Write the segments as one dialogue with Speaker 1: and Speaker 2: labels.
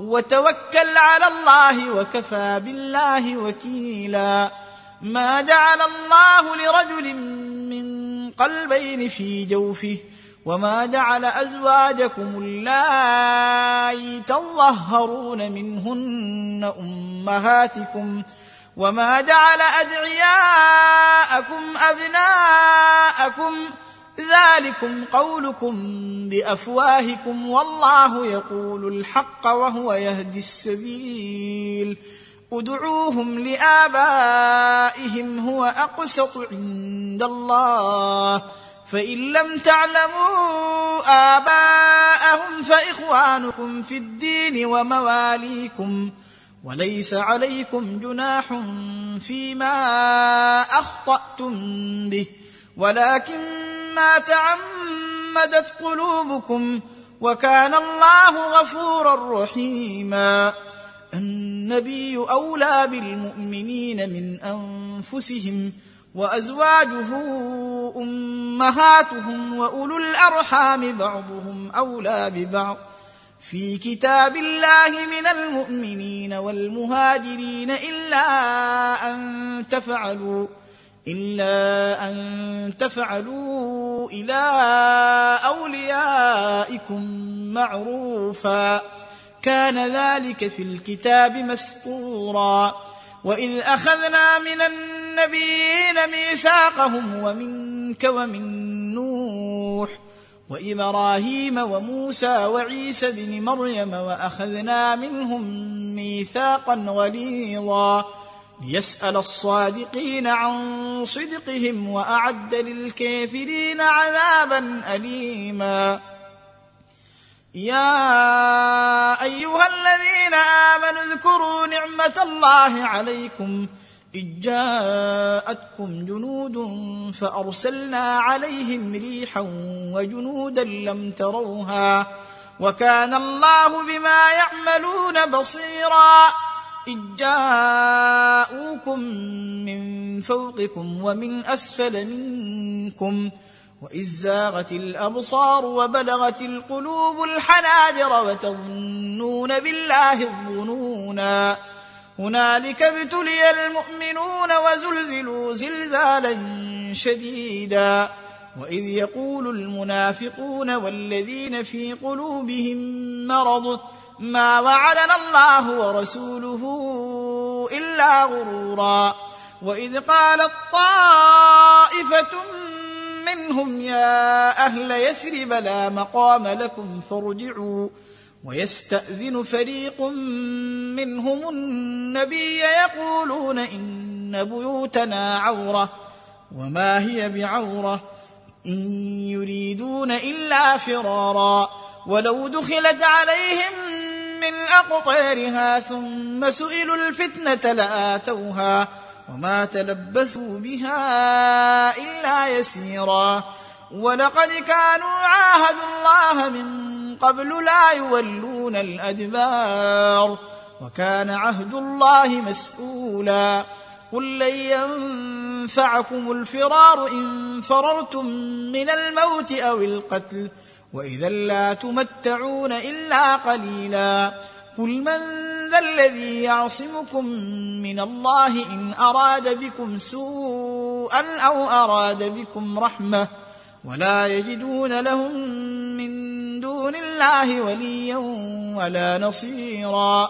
Speaker 1: وتوكل على الله وكفى بالله وكيلا ما جعل الله لرجل من قلبين في جوفه وما جعل ازواجكم اللائي تظهرون منهن امهاتكم وما جعل ادعياءكم ابناءكم ذلكم قولكم بافواهكم والله يقول الحق وهو يهدي السبيل ادعوهم لابائهم هو اقسط عند الله فان لم تعلموا اباءهم فاخوانكم في الدين ومواليكم وليس عليكم جناح فيما اخطاتم به ولكن ما تعمدت قلوبكم وكان الله غفورا رحيما النبي اولى بالمؤمنين من انفسهم وازواجه امهاتهم واولو الارحام بعضهم اولى ببعض في كتاب الله من المؤمنين والمهاجرين الا ان تفعلوا الا ان تفعلوا الى اوليائكم معروفا كان ذلك في الكتاب مسطورا واذ اخذنا من النبيين ميثاقهم ومنك ومن نوح وابراهيم وموسى وعيسى بن مريم واخذنا منهم ميثاقا غليظا ليسال الصادقين عن صدقهم واعد للكافرين عذابا اليما يا ايها الذين امنوا اذكروا نعمه الله عليكم إذ جاءتكم جنود فأرسلنا عليهم ريحا وجنودا لم تروها وكان الله بما يعملون بصيراً إذ جاءوكم من فوقكم ومن أسفل منكم وإذ زاغت الأبصار وبلغت القلوب الحناجر وتظنون بالله الظنونا هنالك ابتلي المؤمنون وزلزلوا زلزالا شديدا وإذ يقول المنافقون والذين في قلوبهم مرض ما وعدنا الله ورسوله الا غرورا واذ قالت طائفه منهم يا اهل يثرب لا مقام لكم فارجعوا ويستاذن فريق منهم النبي يقولون ان بيوتنا عوره وما هي بعوره ان يريدون الا فرارا ولو دخلت عليهم من أقطارها ثم سئلوا الفتنة لآتوها وما تلبثوا بها إلا يسيرا ولقد كانوا عاهدوا الله من قبل لا يولون الأدبار وكان عهد الله مسؤولا قل لن ينفعكم الفرار إن فررتم من الموت أو القتل واذا لا تمتعون الا قليلا قل من ذا الذي يعصمكم من الله ان اراد بكم سوءا او اراد بكم رحمه ولا يجدون لهم من دون الله وليا ولا نصيرا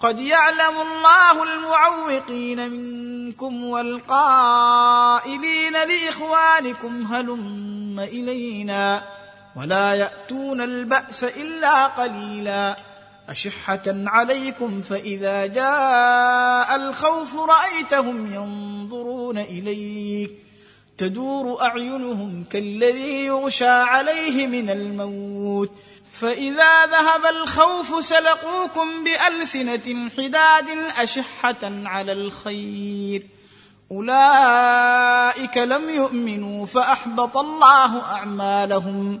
Speaker 1: قد يعلم الله المعوقين منكم والقائلين لاخوانكم هلم الينا ولا ياتون الباس الا قليلا اشحه عليكم فاذا جاء الخوف رايتهم ينظرون اليك تدور اعينهم كالذي يغشى عليه من الموت فاذا ذهب الخوف سلقوكم بالسنه حداد اشحه على الخير اولئك لم يؤمنوا فاحبط الله اعمالهم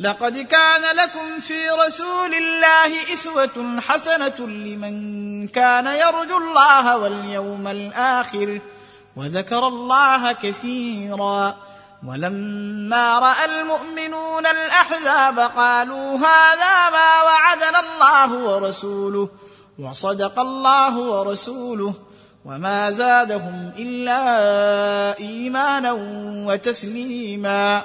Speaker 1: لقد كان لكم في رسول الله اسوه حسنه لمن كان يرجو الله واليوم الاخر وذكر الله كثيرا ولما راى المؤمنون الاحزاب قالوا هذا ما وعدنا الله ورسوله وصدق الله ورسوله وما زادهم الا ايمانا وتسليما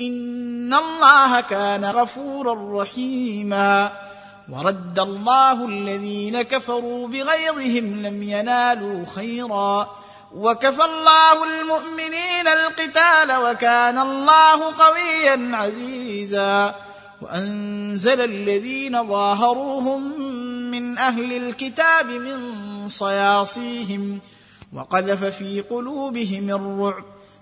Speaker 1: ان الله كان غفورا رحيما ورد الله الذين كفروا بغيظهم لم ينالوا خيرا وكفى الله المؤمنين القتال وكان الله قويا عزيزا وانزل الذين ظاهروهم من اهل الكتاب من صياصيهم وقذف في قلوبهم الرعب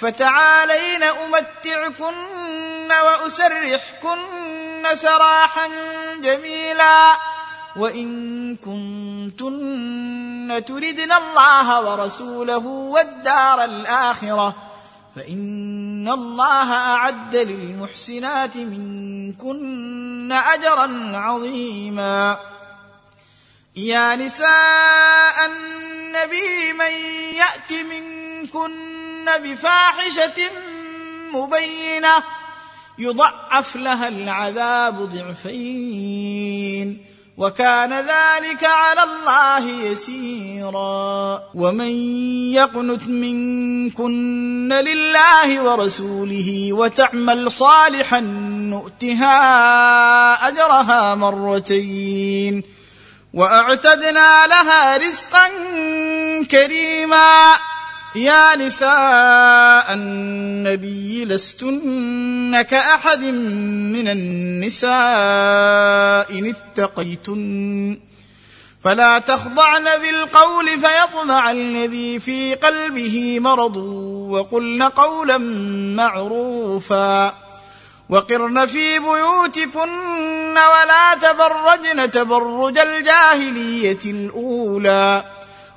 Speaker 1: فتعالين امتعكن واسرحكن سراحا جميلا وان كنتن تردن الله ورسوله والدار الاخره فان الله اعد للمحسنات منكن اجرا عظيما يا نساء النبي من يات من كن بفاحشة مبينة يضعف لها العذاب ضعفين وكان ذلك على الله يسيرا ومن يقنت منكن لله ورسوله وتعمل صالحا نؤتها اجرها مرتين واعتدنا لها رزقا كريما يا نساء النبي لستن كأحد من النساء إن اتقيتن فلا تخضعن بالقول فيطمع الذي في قلبه مرض وقلن قولا معروفا وقرن في بيوتكن ولا تبرجن تبرج الجاهليه الاولى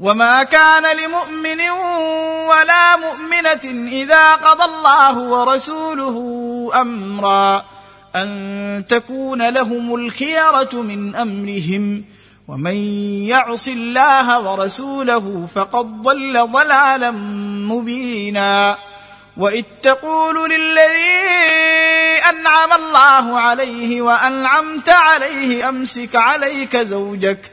Speaker 1: وما كان لمؤمن ولا مؤمنه اذا قضى الله ورسوله امرا ان تكون لهم الخيره من امرهم ومن يعص الله ورسوله فقد ضل ضلالا مبينا واذ تقول للذي انعم الله عليه وانعمت عليه امسك عليك زوجك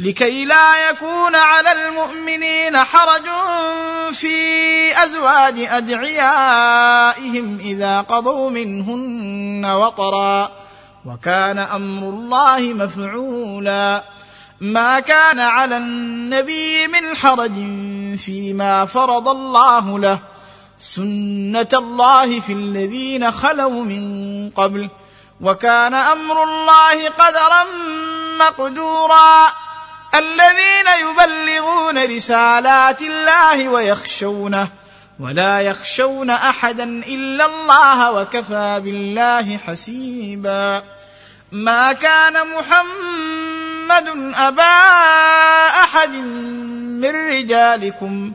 Speaker 1: لكي لا يكون على المؤمنين حرج في ازواج ادعيائهم اذا قضوا منهن وطرا وكان امر الله مفعولا ما كان على النبي من حرج فيما فرض الله له سنه الله في الذين خلوا من قبل وكان امر الله قدرا مقدورا الذين يبلغون رسالات الله ويخشونه ولا يخشون احدا الا الله وكفى بالله حسيبا ما كان محمد ابا احد من رجالكم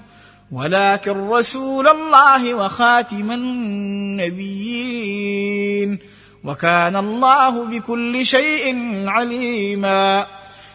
Speaker 1: ولكن رسول الله وخاتم النبيين وكان الله بكل شيء عليما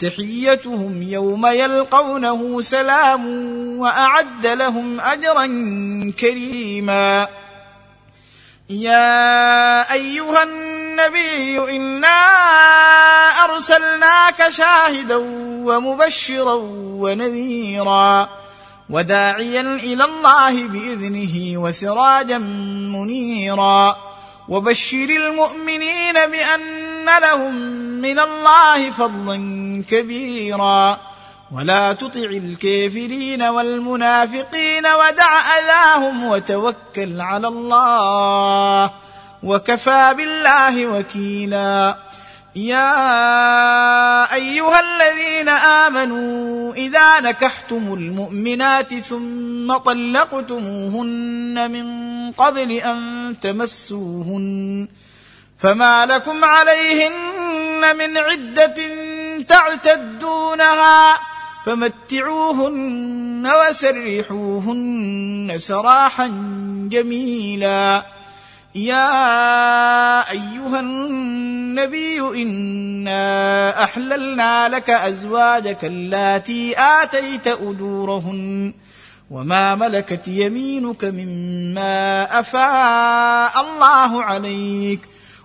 Speaker 1: تحيتهم يوم يلقونه سلام واعد لهم اجرا كريما يا ايها النبي انا ارسلناك شاهدا ومبشرا ونذيرا وداعيا الى الله باذنه وسراجا منيرا وبشر المؤمنين بان ان لهم من الله فضلا كبيرا ولا تطع الكافرين والمنافقين ودع اذاهم وتوكل على الله وكفى بالله وكيلا يا ايها الذين امنوا اذا نكحتم المؤمنات ثم طلقتموهن من قبل ان تمسوهن فما لكم عليهن من عدة تعتدونها فمتعوهن وسرحوهن سراحا جميلا يا ايها النبي انا احللنا لك ازواجك اللاتي اتيت اجورهن وما ملكت يمينك مما افاء الله عليك ۖ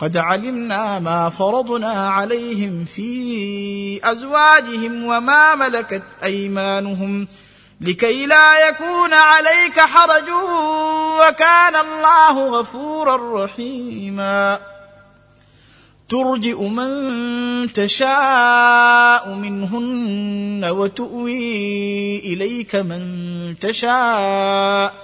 Speaker 1: قد علمنا ما فرضنا عليهم في ازواجهم وما ملكت ايمانهم لكي لا يكون عليك حرج وكان الله غفورا رحيما ترجئ من تشاء منهن وتؤوي اليك من تشاء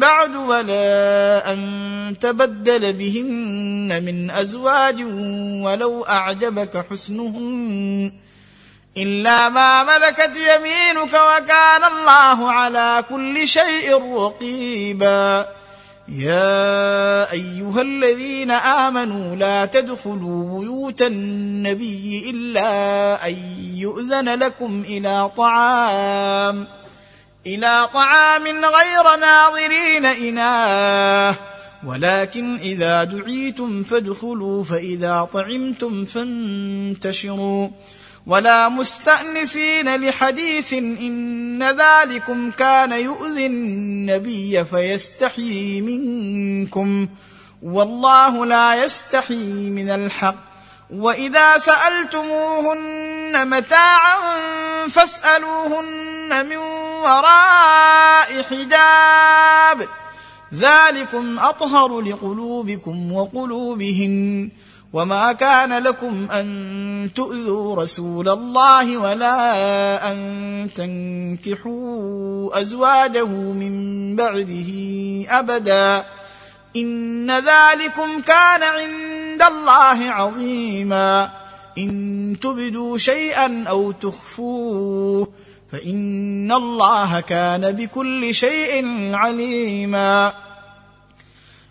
Speaker 1: بعد ولا أن تبدل بهن من أزواج ولو أعجبك حسنهن إلا ما ملكت يمينك وكان الله على كل شيء رقيبا يا أيها الذين آمنوا لا تدخلوا بيوت النبي إلا أن يؤذن لكم إلى طعام ۖ الى طعام غير ناظرين اناه ولكن اذا دعيتم فادخلوا فاذا طعمتم فانتشروا ولا مستانسين لحديث ان ذلكم كان يؤذي النبي فيستحيي منكم والله لا يستحيي من الحق واذا سالتموهن متاعا فاسالوهن من وراء حجاب ذلكم اطهر لقلوبكم وقلوبهم وما كان لكم ان تؤذوا رسول الله ولا ان تنكحوا ازواجه من بعده ابدا ان ذلكم كان عند الله عظيما ان تبدوا شيئا او تخفوه فان الله كان بكل شيء عليما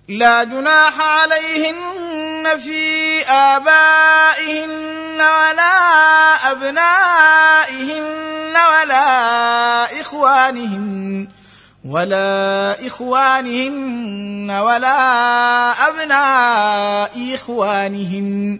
Speaker 1: لا جناح عليهن في ابائهن ولا ابنائهن ولا اخوانهن ولا إخوانهن ولا أبناء إخوانهن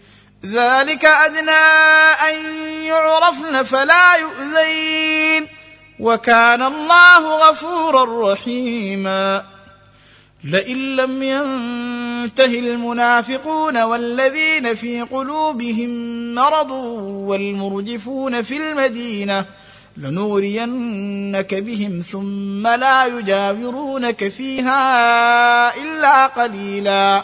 Speaker 1: ذلك ادنى ان يعرفن فلا يؤذين وكان الله غفورا رحيما لئن لم ينته المنافقون والذين في قلوبهم مرض والمرجفون في المدينه لنغرينك بهم ثم لا يجاورونك فيها الا قليلا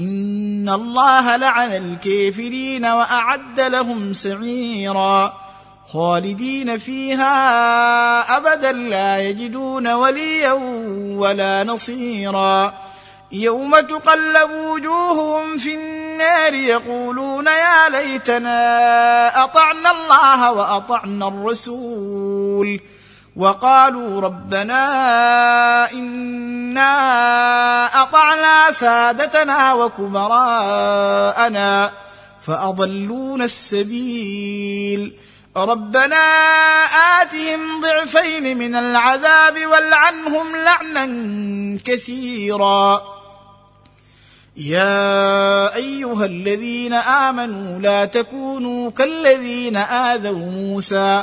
Speaker 1: ان الله لعن الكافرين واعد لهم سعيرا خالدين فيها ابدا لا يجدون وليا ولا نصيرا يوم تقلب وجوههم في النار يقولون يا ليتنا اطعنا الله واطعنا الرسول وقالوا ربنا انا اطعنا سادتنا وكبراءنا فاضلونا السبيل ربنا اتهم ضعفين من العذاب والعنهم لعنا كثيرا يا ايها الذين امنوا لا تكونوا كالذين اذوا موسى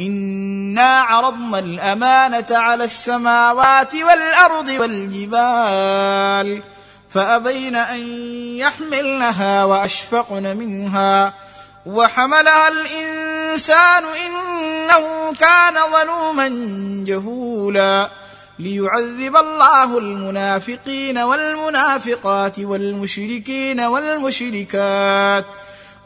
Speaker 1: انا عرضنا الامانه على السماوات والارض والجبال فابين ان يحملنها واشفقن منها وحملها الانسان انه كان ظلوما جهولا ليعذب الله المنافقين والمنافقات والمشركين والمشركات